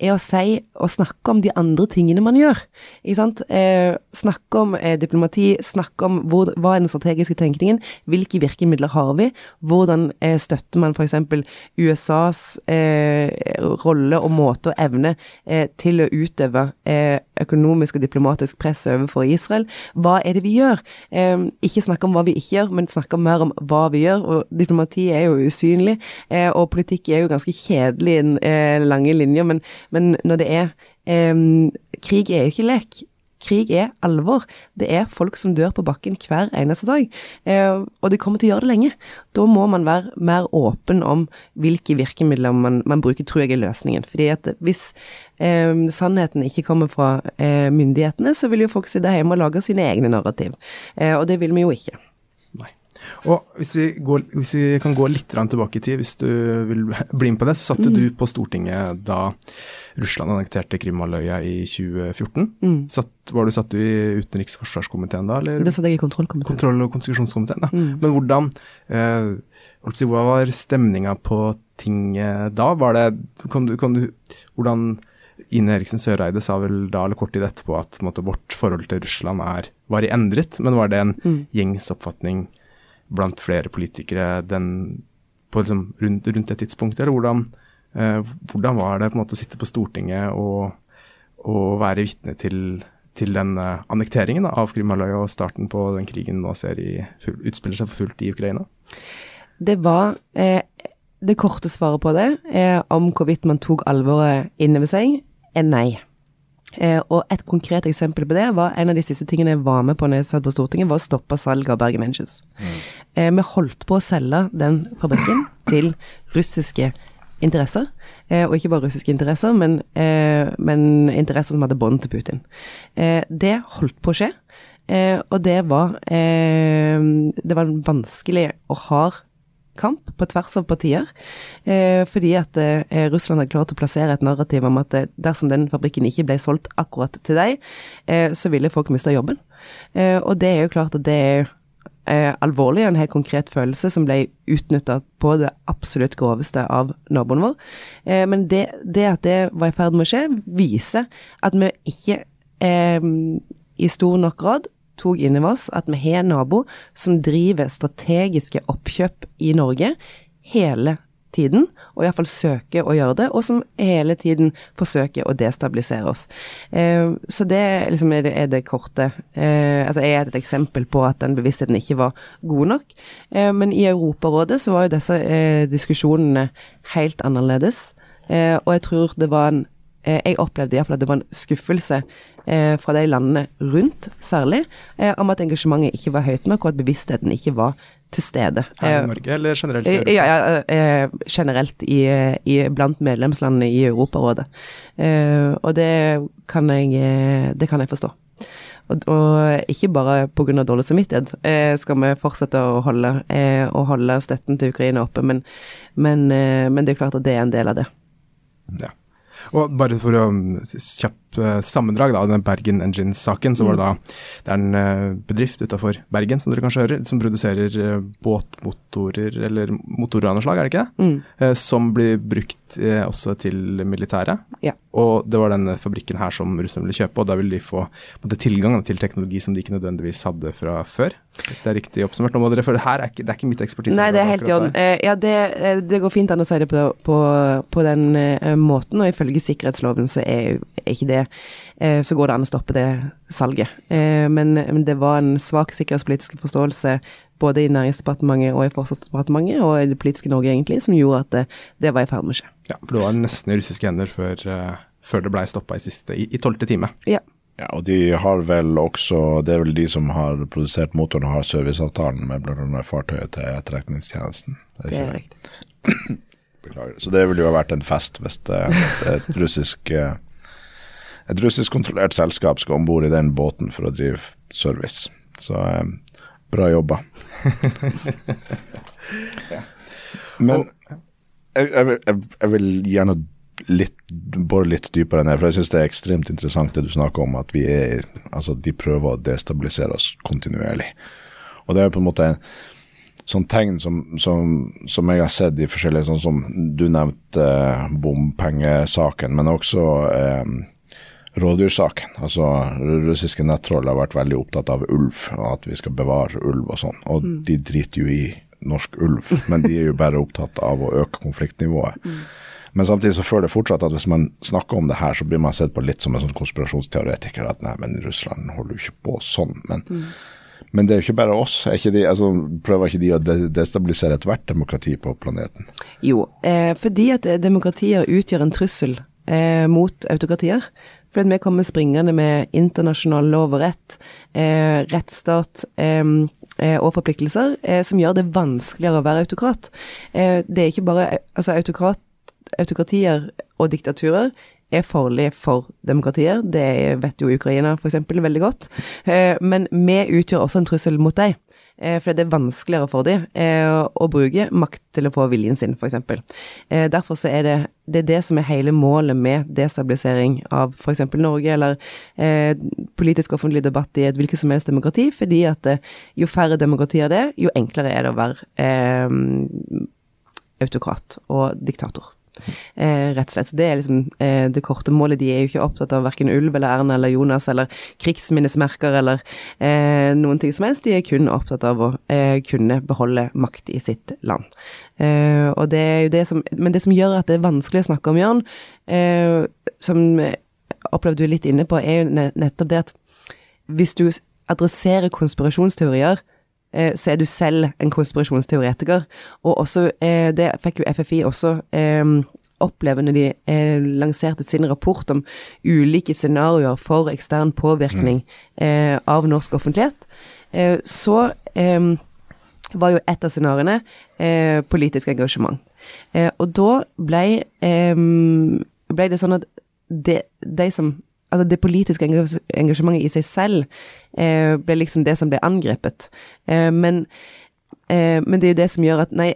er å si og snakke om de andre tingene man gjør. Eh, snakke om eh, diplomati, snakke om hvor, hva er den strategiske tenkningen, hvilke virkemidler har vi, hvordan eh, støtter man f.eks. USAs eh, rolle og måte og evne eh, til å utøve eh, økonomisk og diplomatisk press overfor Israel. Hva er det vi gjør? ikke snakke om hva vi ikke gjør, men snakke mer om hva vi gjør. og Diplomati er jo usynlig, og politikk er jo ganske kjedelig i eh, lange linjer, men, men, når det er eh, Krig er jo ikke lek. Krig er alvor. Det er folk som dør på bakken hver eneste dag. Eh, og de kommer til å gjøre det lenge. Da må man være mer åpen om hvilke virkemidler man, man bruker, tror jeg er løsningen. Fordi at hvis eh, sannheten ikke kommer fra eh, myndighetene, så vil jo folk sitte hjemme og lage sine egne narrativ. Eh, og det vil vi jo ikke.
Nei. Og hvis vi, går, hvis vi, kan gå litt tilbake i tid, hvis du vil bli med på det, så satt mm. du på Stortinget da Russland annekterte Krimhalvøya i 2014. Mm. Satt, var du satt du i utenriks- og forsvarskomiteen da? Eller?
Da satt jeg i kontrollkomiteen.
Kontroll- og konstitusjonskomiteen, da. Mm. Men hvordan eh, Hva var stemninga på tinget da? Var det kan du, kan du, Hvordan Ine Eriksen Søreide sa vel da eller kort tid etterpå at måte, vårt forhold til Russland er, var i endret, men var det en mm. gjengs oppfatning blant flere politikere den, liksom, rundt, rundt, det tidspunktet? Eller hvordan, eh, hvordan, var det måte å sitte på Stortinget og, og være vitne til, til den uh, annekteringen av Krimhalvøya og starten på den krigen nå ser i, full, utspille seg for fullt i Ukraina?
Det var eh, Det korte svaret på det, eh, om hvorvidt man tok alvoret inn over seg, er nei. Eh, og et konkret eksempel på det var en av de siste tingene jeg var med på når jeg satt på Stortinget, var å stoppe salget av Bergen Engines. Mm. Eh, vi holdt på å selge den fabrikken til russiske interesser. Eh, og ikke bare russiske interesser, men, eh, men interesser som hadde bånd til Putin. Eh, det holdt på å skje. Eh, og det var Det var en vanskelig og hard kamp på tvers av partier. Eh, fordi at eh, Russland har klart å plassere et narrativ om at eh, dersom den fabrikken ikke ble solgt akkurat til deg, eh, så ville folk miste jobben. Eh, og det er jo klart at det er eh, alvorlig, en helt konkret følelse som ble utnytta på det absolutt groveste av naboen vår. men det, det, at det var i ferd med å skje, viser at vi ikke i stor nok grad tok inn over oss at vi har nabo som driver strategiske oppkjøp i Norge hele tiden, og iallfall søker å gjøre det, og som hele tiden forsøker å destabilisere oss. Eh, så det liksom er, det, er det korte eh, Altså er et eksempel på at den bevisstheten ikke var god nok. Eh, men i Europarådet så var jo disse eh, diskusjonene helt annerledes, eh, og jeg tror det var en Jeg opplevde iallfall at det var en skuffelse eh, fra de landene rundt, særlig, eh, om at engasjementet ikke var høyt nok, og at bevisstheten ikke var til stede.
Her
Eh,
i Norge, eller generelt? i
Eh,
Europa?
Ja, ja eh, generelt i, i, blant medlemslandene i Europarådet. Eh, og det kan jeg, eh, det kan jeg forstå. Og, og ikke bare pga. dårlig samvittighet eh, skal vi fortsette å holde, eh, å holde støtten til Ukraina oppe, men, men, eh, men det er klart at det er en del av det.
Ja. Og bare for å eh, sammendrag da, av den Bergen Engines-saken, så var det da det er en eh, bedrift utafor Bergen, som dere kanskje hører, som produserer eh, båtmotorer, eller motorer av noe slag, er det ikke det?
Mm.
Eh, som blir brukt eh, også til militæret.
Ja.
Og det var denne fabrikken her som Russland ville kjøpe, og da ville de få både tilgang til teknologi som de ikke nødvendigvis hadde fra før. Hvis det er riktig oppsummert. Nå må dere, føle, her er ikke, det er ikke mitt ekspertise.
Nei, det er helt i orden. Eh, ja, det, eh, det går fint an å si det på, på, på den eh, måten, og ifølge sikkerhetsloven så er, er ikke det eh, Så går det an å stoppe det salget. Eh, men, men det var en svak sikkerhetspolitisk forståelse både i Næringsdepartementet og i Forsvarsdepartementet, og i det politiske Norge egentlig, som gjorde at det, det var i ferd med å skje.
Ja, for det var nesten i russiske hender før, eh, før det blei stoppa i siste, i tolvte time.
Ja.
Ja, og de har vel også Det er vel de som har produsert motoren og har serviceavtalen med bl.a. fartøyet til Etterretningstjenesten. Det
Det
ikke
er riktig.
Beklager. Så det ville jo ha vært en fest hvis det, et russisk et russisk kontrollert selskap skal om bord i den båten for å drive service. Så eh, bra jobba. [laughs] Men jeg, jeg, vil- jeg vil gjerne litt, bore litt dypere ned, for jeg syns det er ekstremt interessant det du snakker om, at vi er, altså de prøver å destabilisere oss kontinuerlig. Og det er på en måte en sånn tegn som, som, som jeg har sett i forskjellige, sånn som du nevnte eh, bompengesaken, men også eh, rådyrsaken. Altså russiske nettroll har vært veldig opptatt av ulv, og at vi skal bevare ulv og sånn. Og de driter jo i norsk ulv, [laughs] men de er jo bare opptatt av å øke konfliktnivået. Men samtidig så føler jeg fortsatt at hvis man snakker om det her, så blir man sett på litt som en sånn konspirasjonsteoretiker. At nei, men Russland holder jo ikke på sånn. Men, men det er jo ikke bare oss. Ikke de, altså, prøver ikke de å de destabilisere ethvert demokrati på planeten?
Jo, eh, fordi at demokratier utgjør en trussel eh, mot autokratier. Fordi vi kommer springende med internasjonal lov og rett, eh, rettsstat eh, eh, og forpliktelser eh, som gjør det vanskeligere å være autokrat. Eh, det er ikke bare Altså, autokrat, autokratier og diktaturer er farlig for demokratier. Det vet jo Ukraina f.eks. veldig godt. Eh, men vi utgjør også en trussel mot dem. Eh, for det er vanskeligere for dem eh, å bruke makt til å få viljen sin, f.eks. Eh, derfor så er det, det er det som er hele målet med destabilisering av f.eks. Norge, eller eh, politisk offentlig debatt i et hvilket som helst demokrati, fordi at jo færre demokratier det er, jo enklere er det å være eh, autokrat og diktator. Eh, rett og slett. Så Det er liksom eh, det korte målet. De er jo ikke opptatt av verken ulv eller Erna eller Jonas eller krigsminnesmerker eller eh, noen ting som helst. De er kun opptatt av å eh, kunne beholde makt i sitt land. Eh, og det er jo det som Men det som gjør at det er vanskelig å snakke om, Jørn, eh, som opplevde du litt inne på, er jo nettopp det at hvis du adresserer konspirasjonsteorier, så er du selv en konspirasjonsteoretiker. Og også, eh, det fikk jo FFI også eh, oppleve når de eh, lanserte sin rapport om ulike scenarioer for ekstern påvirkning eh, av norsk offentlighet. Eh, så eh, var jo et av scenarioene eh, politisk engasjement. Eh, og da ble, eh, ble det sånn at de, de som Altså det politiske engasjementet i seg selv eh, ble liksom det som ble angrepet. Eh, men, eh, men det er jo det som gjør at nei,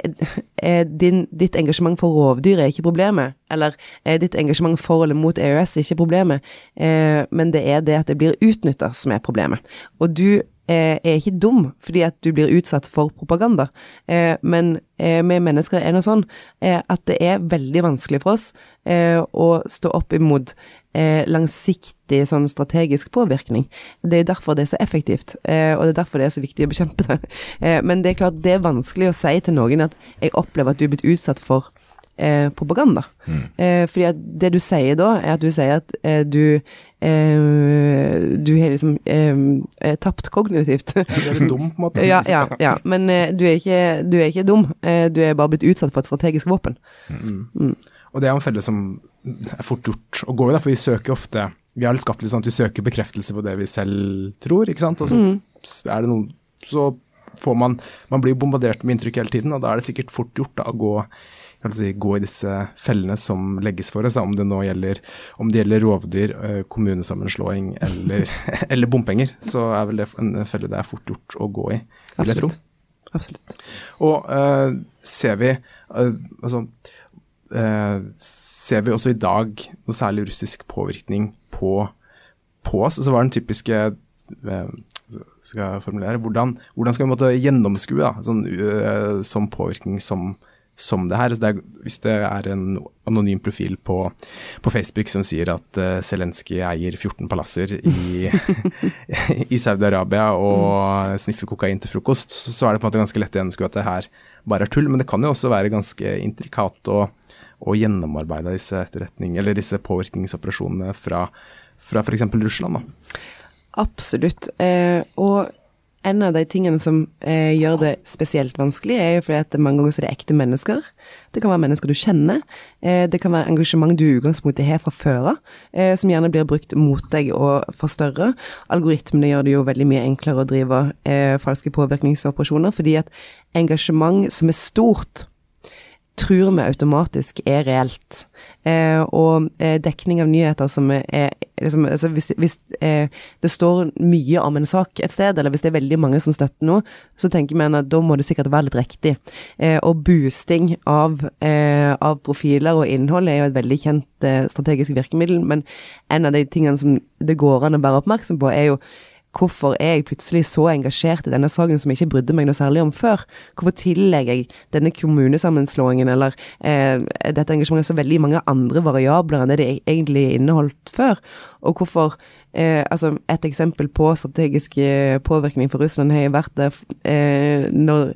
eh, din, ditt engasjement for rovdyr er ikke problemet. Eller eh, ditt engasjement for eller mot EØS er ikke problemet. Eh, men det er det at det blir utnytta som er problemet. Og du eh, er ikke dum fordi at du blir utsatt for propaganda. Eh, men eh, vi mennesker er nå sånn eh, at det er veldig vanskelig for oss eh, å stå opp imot eh, langsiktig sånn strategisk påvirkning. Det er jo derfor det er så effektivt, eh, og det er derfor det er så viktig å bekjempe det. [laughs] Eh, men det er klart det er vanskelig å si til noen at jeg opplever at du er blitt utsatt for eh, propaganda. Eh, fordi at det du sier da, er at du sier at eh, du eh, Du har liksom eh, eh, tapt kognitivt.
Du er dum, på en måte. [laughs]
ja, ja, ja. Men eh, du, er ikke, du er ikke dum. Eh, du er bare blitt utsatt for et strategisk våpen.
Og det er jo en felle som er fort gjort å gå i, for vi søker ofte Vi har litt skapt litt sånn at vi søker bekreftelse på det vi selv tror, ikke sant. Og så er det noen Så får man Man blir bombardert med inntrykk hele tiden, og da er det sikkert fort gjort da, å gå kan si, gå i disse fellene som legges for oss, da, om det nå gjelder, om det gjelder rovdyr, kommunesammenslåing eller, [laughs] eller bompenger, så er vel det en felle det er fort gjort å gå i.
Absolutt. Absolutt.
Og uh, ser vi uh, altså øh, Ser vi også i dag noe særlig russisk påvirkning på, på oss? Så var den typiske eh, skal jeg formulere, hvordan, hvordan skal vi måtte gjennomskue da, sånn, uh, som påvirkning som, som det her? Så det er, hvis det er en anonym profil på, på Facebook som sier at uh, Zelenskyj eier 14 palasser i, [laughs] i Saudi-Arabia og sniffer kokain til frokost, så, så er det på en måte ganske lett å gjennomskue at det her bare er tull. Men det kan jo også være ganske intrikat og, og gjennomarbeida disse disse påvirkningsoperasjonene fra, fra f.eks. Russland. da.
Absolutt. Eh, og en av de tingene som eh, gjør det spesielt vanskelig, er jo fordi at mange ganger så er det ekte mennesker. Det kan være mennesker du kjenner. Eh, det kan være engasjement du i utgangspunktet har fra før av, eh, som gjerne blir brukt mot deg og forstørre. Algoritmene gjør det jo veldig mye enklere å drive eh, falske påvirkningsoperasjoner, fordi at engasjement som er stort, tror vi automatisk er reelt. Eh, og eh, dekning av nyheter som er, liksom, altså Hvis, hvis eh, det står mye om en sak et sted, eller hvis det er veldig mange som støtter noe, så tenker vi at da må det sikkert være litt riktig. Eh, og boosting av, eh, av, profiler og innhold er jo et veldig kjent eh, strategisk virkemiddel, men en av de tingene som det går an å være oppmerksom på, er jo hvorfor er jeg plutselig så engasjert i denne saken som jeg ikke brydde meg noe særlig om før? Hvorfor tillegger jeg denne kommunesammenslåingen eller eh, dette engasjementet så veldig mange andre variabler enn det det egentlig inneholdt før? Og hvorfor eh, altså Et eksempel på strategisk eh, påvirkning for Russland har vært det eh, når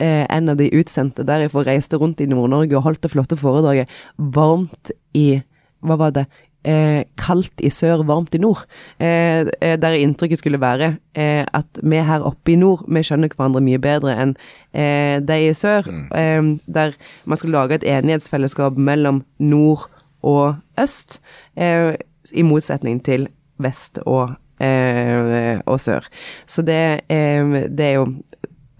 eh, en av de utsendte derifra reiste rundt i Nord-Norge og holdt det flotte foredraget varmt i Hva var det? Eh, kaldt i sør, varmt i nord. Eh, eh, der inntrykket skulle være eh, at vi her oppe i nord, vi skjønner hverandre mye bedre enn eh, de i sør. Mm. der man skulle lage et enighetsfellesskap mellom nord og øst, i motsetning til vest og og sør. Så det, det er jo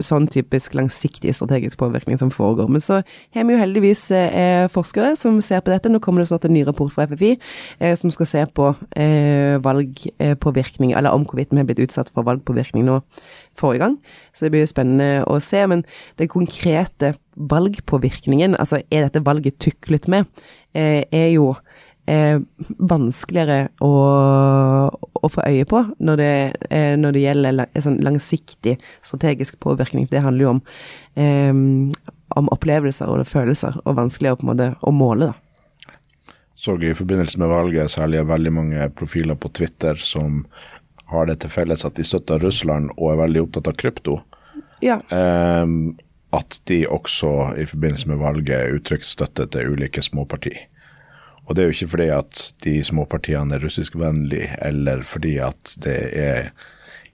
sånn typisk langsiktig strategisk påvirkning som foregår. Men så har vi jo heldigvis eh, forskere som ser på dette. Nå kommer det snart en ny rapport fra FFI eh, som skal se på eh, valgpåvirkning, eller om hvorvidt vi har blitt utsatt for valgpåvirkning nå forrige gang. Så det blir jo spennende å se. Men den konkrete valgpåvirkningen, altså er dette valget tuklet med, eh, er jo eh, vanskeligere å, å, få øye på når det, eh, når det gjelder la, sånn langsiktig strategisk påvirkning. Det handler jo om, eh, om opplevelser og følelser, og vanskeligere på en måte å måle. da.
Så i forbindelse med valget særlig er veldig mange profiler på Twitter som har det til felles at de støtter Russland og er veldig opptatt av krypto.
Ja.
Um, at de også i forbindelse med valget uttrykker støtte til ulike småpartier. Og det er jo ikke fordi at de små partiene er russiskvennlige, eller fordi at det er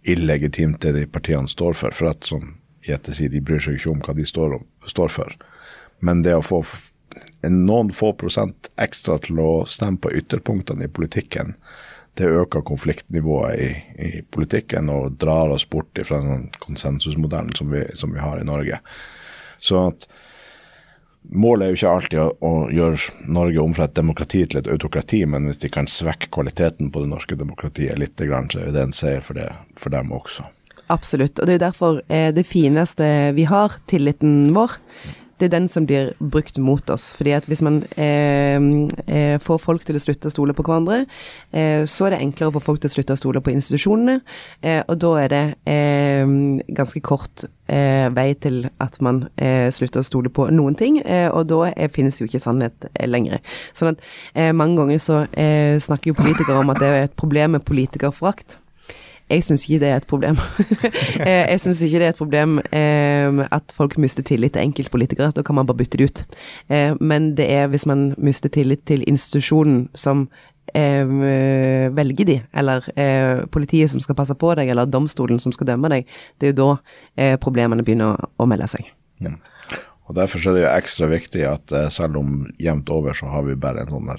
illegitimt det de partiene står for. For at som Jette sier, de bryr seg ikke om hva de står, står for. Men det å få noen få prosent ekstra til å stemme på ytterpunktene i politikken, det øker konfliktnivået i, i politikken og drar oss bort fra den konsensusmodellen som vi, som vi har i Norge. Så at Målet er jo ikke alltid å, å, gjøre Norge om fra et demokrati til et autokrati, men hvis de kan svekke kvaliteten på det norske demokratiet litt, så er det en seier for, det, for dem også.
Absolutt, og det er jo derfor eh, det fineste vi har, tilliten vår, det er den som blir brukt mot oss. Fordi at hvis man eh, eh, får folk til å slutte å stole på hverandre, eh, så er det enklere å få folk til å slutte å stole på institusjonene, eh, og da er det eh, ganske kort eh, vei til at man slutter å stole på noen ting, og da finnes jo ikke sannhet lenger. Sånn at mange ganger så snakker jo politikere om at det er et problem med politikerforakt. Jeg syns ikke det er et problem. [laughs] Eh, jeg syns ikke det er et problem eh, at folk mister tillit til enkeltpolitikere. Da kan man bare bytte det ut. Eh, men det er hvis man mister tillit til institusjonen som velger de, eller politiet som skal passe på deg, eller domstolen som skal dømme deg, det er jo da problemene begynner å, melde seg.
Ja. Og Derfor er det jo ekstra viktig at eh, selv om jevnt over så har vi bare en sånn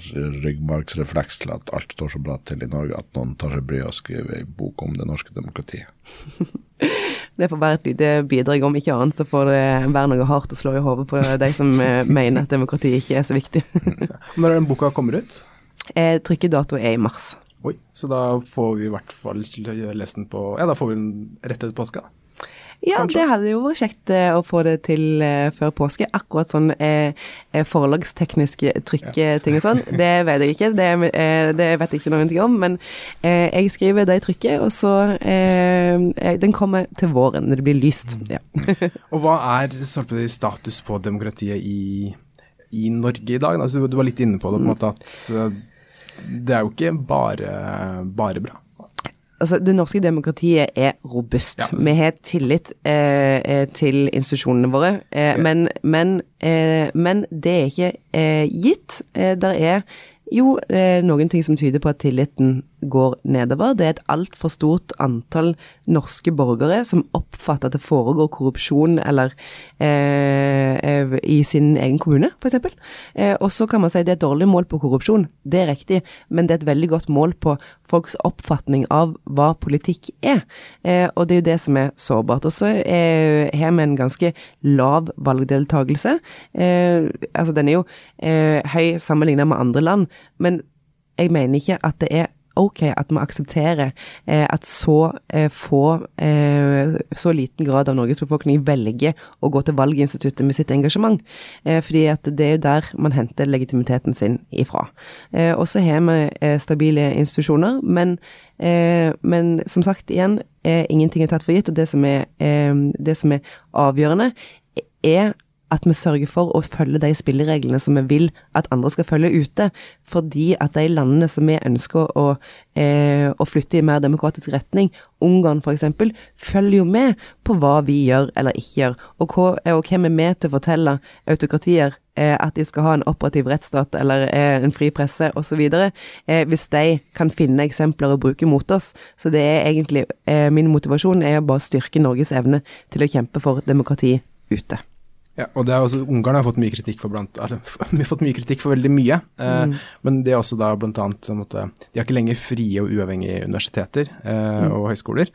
ryggmargsrefleks til at alt står så bra til i Norge, at noen tar seg bryet og skriver ei bok om det norske demokratiet. [laughs]
Det får være et lite bidrag, om ikke annet så får det være noe hardt å slå i hodet på de som eh, [laughs] mener at demokrati ikke er så viktig. [laughs]
Når er den boka kommer ut?
Eh, Trykkedato er i mars.
Oi, så da får vi i hvert fall lest den på Ja, da får vi den rett etter påske, da.
Ja,
Kanskje.
det hadde jo vært kjekt eh, å få det til eh, før påske. Akkurat sånn eh, forlagsteknisk trykketing trykketing og sånn, [laughs] det vet jeg ikke. Det, eh, det vet jeg ikke noen ting om. Men eh, jeg skriver det i trykket, og så eh, eh, Den kommer til våren, når det blir lyst. Ja. [laughs]
Og hva er status på demokratiet i, i Norge i dag? Altså, du, var litt inne på det, på en måte at eh, det er jo ikke bare, bare bra.
Altså, det norske demokratiet er robust.
Ja, er
Vi har tillit eh, eh, til institusjonene våre, eh, men, men, eh, men det er ikke eh, gitt. Eh, der er jo eh, noen ting som tyder på at tilliten går nedover. Det er et altfor stort antall norske borgere som oppfatter at det foregår korrupsjon eller eh, eh, i sin egen kommune, f.eks. Eh, og så kan man si det er et dårlig mål på korrupsjon. Det er riktig, men det er et veldig godt mål på folks oppfatning av hva politikk er. Eh, og det er jo det som er sårbart. Og så eh, har vi en ganske lav valgdeltakelse. Eh, altså den er jo eh, høy sammenlignet med andre land, men jeg mener ikke at det er ok at vi aksepterer eh, at så eh, få eh, Så liten grad av Norges befolkning velger å gå til valginstituttet med sitt engasjement. Eh, fordi at det er jo der man henter legitimiteten sin ifra. Eh, og så har vi eh, stabile institusjoner, men, men som sagt igjen, ingenting er tatt for gitt. Og det som er, det som er avgjørende, er at vi sørger for å følge de spillereglene som vi vil at andre skal følge ute. Fordi at de landene som vi ønsker å, eh, å flytte i mer demokratisk retning, Ungarn f.eks., følger jo med på hva vi gjør eller ikke gjør. Og, hva, og hvem er med til å fortelle autokratier eh, at de skal ha en operativ rettsstat eller eh, en fri presse osv. Eh, hvis de kan finne eksempler å bruke mot oss. Så det er egentlig eh, min motivasjon er å bare styrke Norges evne til å kjempe for demokrati ute.
Ja, og det er også, Ungarn har fått mye kritikk for blant, altså, [laughs] fått mye kritikk for veldig mye. Eh, Men det er også da blant annet eh, De har ikke lenger frie og uavhengige universiteter eh, og høyskoler.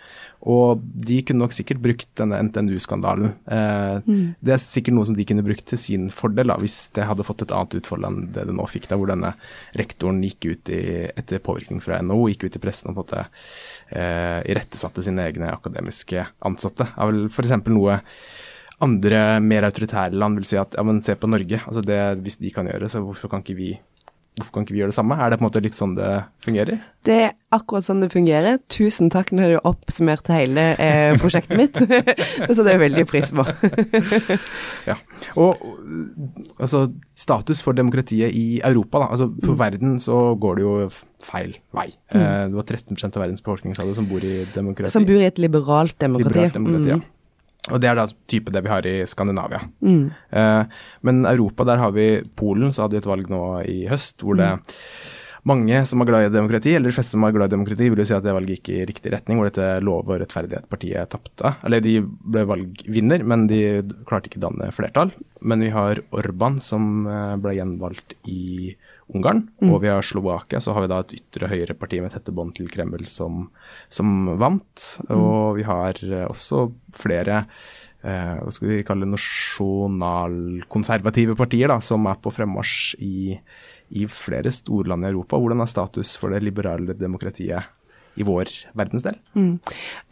Og de kunne nok sikkert brukt denne NTNU-skandalen. Eh, Det er sikkert noe som de kunne brukt til sin fordel, da, hvis det hadde fått et annet utfall enn det det nå fikk, da, hvor denne rektoren gikk ut i, etter påvirkning fra NHO, gikk ut i pressen og på en måte eh, irettesatte sine egne akademiske ansatte. Det er vel f.eks. noe andre mer autoritære land vil si at ja, men se på Norge. altså det, Hvis de kan gjøre det, så hvorfor kan ikke vi hvorfor kan ikke vi gjøre det samme? Er det på en måte litt sånn det fungerer?
Det er akkurat sånn det fungerer. Tusen takk, nå har du oppsummert hele eh, prosjektet mitt. [laughs] Så det er veldig pris på. [laughs]
Ja. Og altså, status for demokratiet i Europa, da. Altså, på verden så går det jo feil vei. Eh, det var 13 av verdens befolkning sa det, som bor i demokrati.
Som bor i et liberalt demokrati.
Liberalt demokrati, ja. Og det er da type det vi har i Skandinavia. Eh, men Europa, der har vi Polen, så hadde vi et valg nå i høst hvor det mange som er glad i demokrati, eller de fleste som er glad i demokrati, vil jo si at det valget gikk i riktig retning, hvor dette lov- og rettferdighet-partiet tapte. Eller de ble valgvinner, men de klarte ikke å danne flertall. Men vi har Orban, som eh, ble gjenvalgt i Ungarn, og vi har Slovakia, så har vi da et ytre høyreparti med tette bånd til Kreml som, som vant. Og vi har eh, også flere eh, hva skal vi kalle nasjonalkonservative partier da, som er på fremmarsj i, i flere storland i Europa. Hvordan er status for det liberale demokratiet i vår verdensdel?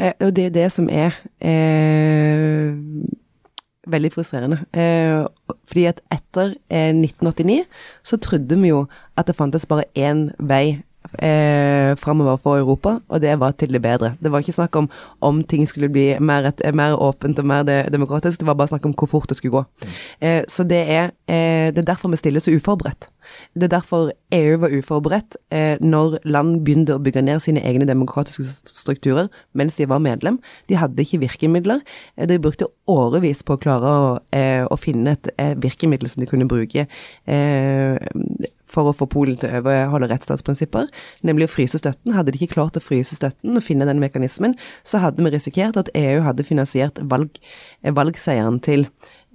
Eh, og det er det som er eh, veldig frustrerende. Eh, fordi at etter eh, 1989 så trodde vi jo at det fantes bare én vei eh, framover for Europa, og det var til det bedre. Det var ikke snakk om om ting skulle bli mer, et, mer åpent og mer de, demokratisk, det var bare snakk om hvor fort det skulle gå. Eh, så det er, eh, det er derfor vi stiller så uforberedt. Det er derfor EU var uforberedt eh, når land begynte å bygge ned sine egne demokratiske strukturer mens de var medlem. De hadde ikke virkemidler. Eh, de brukte årevis på å klare å, eh, å finne et eh, virkemiddel som de kunne bruke for å få Polen til å overholde rettsstatsprinsipper, nemlig å fryse støtten. Hadde de ikke klart å fryse støtten og finne den mekanismen, så hadde vi risikert at EU hadde finansiert valg, valgseieren til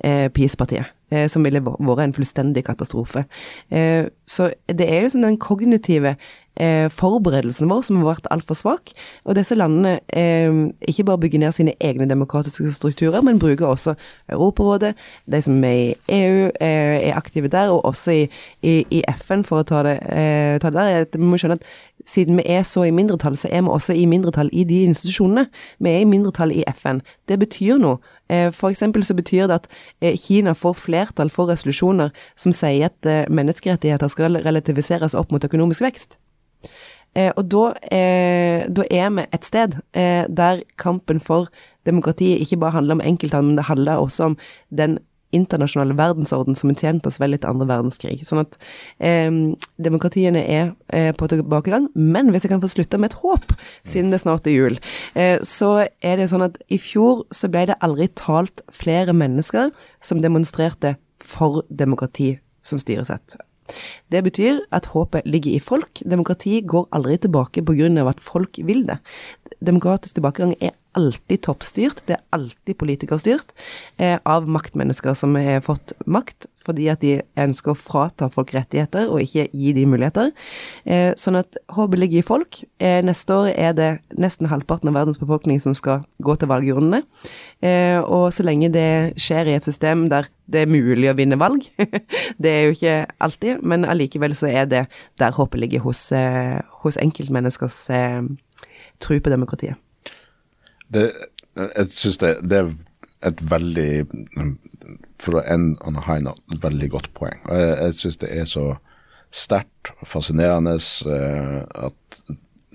eh, PiS-partiet. Eh, som ville vært en fullstendig katastrofe. Eh, så det er jo sånn den kognitive eh, forberedelsen vår som har vært altfor svak. Og disse landene eh, ikke bare bygger ned sine egne demokratiske strukturer, men bruker også Europarådet, de som er i EU, eh, er aktive der, og også i, i, i FN, for å ta det, eh, ta det der. Vi må skjønne at siden vi er så i mindretall, så er vi også i mindretall i de institusjonene. Vi er i mindretall i FN. Det betyr noe. Eh, eksempel så betyr det at eh, Kina får flertall for resolusjoner som sier at eh, menneskerettigheter skal relativiseres opp mot økonomisk vekst. Og da, da er vi et sted der kampen for demokratiet ikke bare handler om enkelthandel, det handler også om den internasjonale verdensorden som har tjent oss vel til andre verdenskrig. Sånn at eh, demokratiene er eh, på tilbakegang. Men hvis jeg kan få slutte med et håp, siden det snart er jul, eh, så er det sånn at i fjor så ble det aldri talt flere mennesker som demonstrerte for demokrati som styresett. Det betyr at håpet ligger i folk. Demokrati går aldri tilbake pga. at folk vil det. Demokratisk tilbakegang er alltid toppstyrt, det er alltid politikerstyrt, eh, av maktmennesker som har fått makt fordi at de ønsker å frata folk rettigheter og ikke gi de muligheter. Eh, sånn at håpet ligger i folk. Eh, neste år er det nesten halvparten av verdens befolkning som skal gå til valgurnene. Eh, og så lenge det skjer i et system der det er mulig å vinne valg, [laughs] det er jo ikke alltid, men allikevel så er det der håpet ligger hos, eh, hos enkeltmenneskers eh, tro på demokratiet
det, jeg syns det, det, er et veldig For å end on a high note, veldig godt poeng. Og jeg, jeg syns det er så sterkt og fascinerende uh, at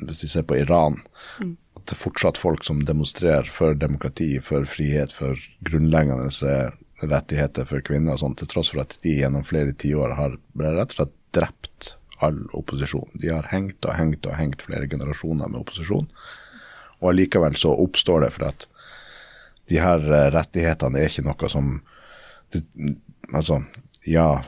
hvis vi ser på Iran, mm. at det er fortsatt folk som demonstrerer for demokrati, for frihet, for grunnleggende rettigheter for kvinner og sånn, til tross for at de gjennom flere tiår har rett og slett drept all opposisjon. De har hengt og hengt og hengt flere generasjoner med opposisjon. Og allikevel så oppstår det fordi at de her eh, rettighetene er ikke noe som det, Altså, ja,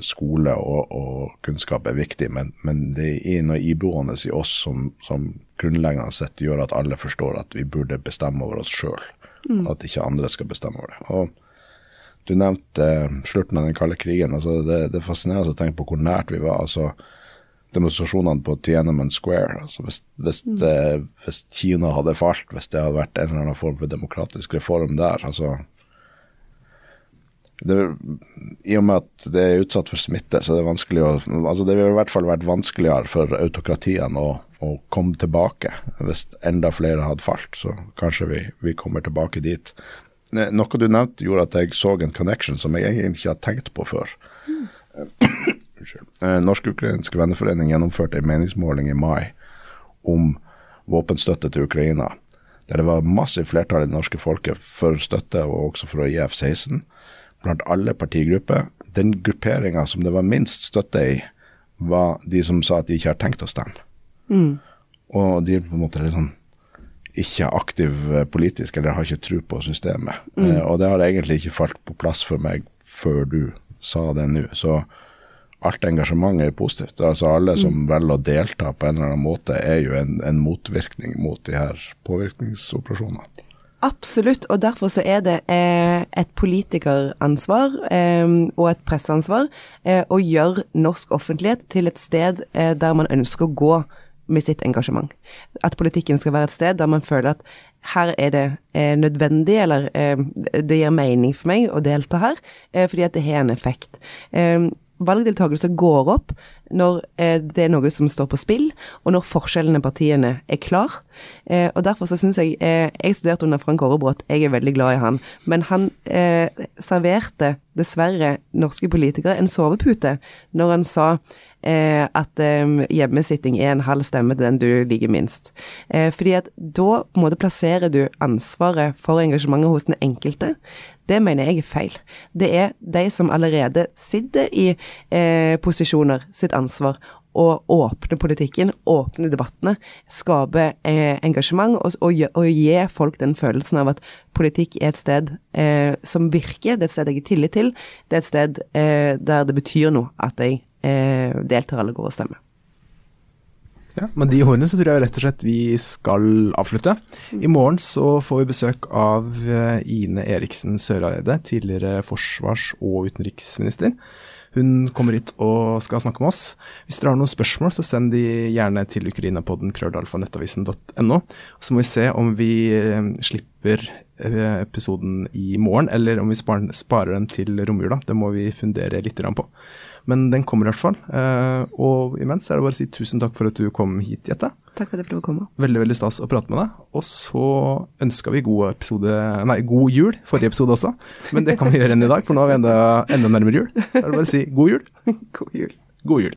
skole og, og, kunnskap er viktig, men, men det er noe iboende i oss som, som, grunnleggende sett gjør at alle forstår at vi burde bestemme over oss sjøl, mm. at ikke andre skal bestemme over det. Og du nevnte uh, slutten av den kalde krigen. altså Det, det er fascinerende å tenke på hvor nært vi var. altså demonstrasjonene på Tiananmen Square. Altså hvis, hvis, mm. det, hvis, Kina hadde falt, hvis det hadde vært en eller annen form for demokratisk reform der altså det, I og med at det er utsatt for smitte, så det er vanskelig å altså Det vil i hvert fall vært vanskeligere for autokratiene å, å, komme tilbake. Hvis enda flere hadde falt, så kanskje vi, vi kommer tilbake dit. Noe du nevnte gjorde at jeg så en connection som jeg egentlig ikke hadde tenkt på før. Mm. [clears throat] Eh, Norsk-ukrainsk venneforening gjennomførte en meningsmåling i mai om våpenstøtte til Ukraina, der det var massivt flertall i det norske folket for støtte, og også for å gi F-16, blant alle partigrupper. Den grupperinga som det var minst støtte i, var de som sa at de ikke har tenkt å stemme. Mm. Og de er på en måte sånn ikke aktiv eh, politisk, eller har ikke tro på systemet. Mm. Eh, og det har egentlig ikke falt på plass for meg før du sa det nå. Så alt engasjementet er positivt. Altså Alle som mm. velger å delta på en eller annen måte, er jo en, en motvirkning mot de her påvirkningsoperasjonene.
Absolutt, og derfor så er det eh, et politikeransvar eh, og et presseansvar eh, å gjøre norsk offentlighet til et sted eh, der man ønsker å gå med sitt engasjement. At politikken skal være et sted der man føler at her er det eh, nødvendig, eller eh, det gir mening for meg å delta her, fordi at det har en effekt valgdeltakelse går opp når eh, det er noe som står på spill, og når forskjellene partiene er klar. Eh, og Derfor så syns jeg eh, Jeg studerte under Frank Aarebrot, jeg er veldig glad i han. Men han eh, serverte dessverre norske politikere en sovepute når han sa eh, at eh, hjemmesitting er en halv stemme til den du liker minst. Fordi at da på en måte plasserer du ansvaret for engasjementet hos den enkelte. Det mener jeg er feil. Det er de som allerede sitter i eh, posisjoner, sitt ansvar. Å åpne politikken, åpne debattene, skape eh, engasjement og, og, og, gi folk den følelsen av at politikk er et sted eh, som virker, det er et sted jeg har tillit til, det er et sted eh, der det betyr noe at jeg eh, deltar eller går og stemmer.
Ja, Med de ordene så tror jeg rett og slett vi skal avslutte. I morgen så får vi besøk av eh, Ine Eriksen Søreide, tidligere forsvars- og utenriksminister. Hun kommer hit og skal snakke med oss. Hvis dere har noen spørsmål, så send de gjerne til ukrainapodden krøllalfa.nettavisen.no. Så må vi se om vi eh, slipper eh, episoden i morgen, eller om vi sparer den til romjula. Det må vi fundere litt på. Men den kommer i hvert fall. Eh, og imens er det bare å si tusen takk for at du kom hit, Jette.
Takk for at jeg fikk komme.
Veldig veldig stas å prate med deg. Og så ønska vi god episode Nei, god jul forrige episode også. Men det kan vi gjøre enn i dag, for nå er vi enda, enda nærmere jul. Så er det bare å si god jul. [laughs]
God jul.
God jul.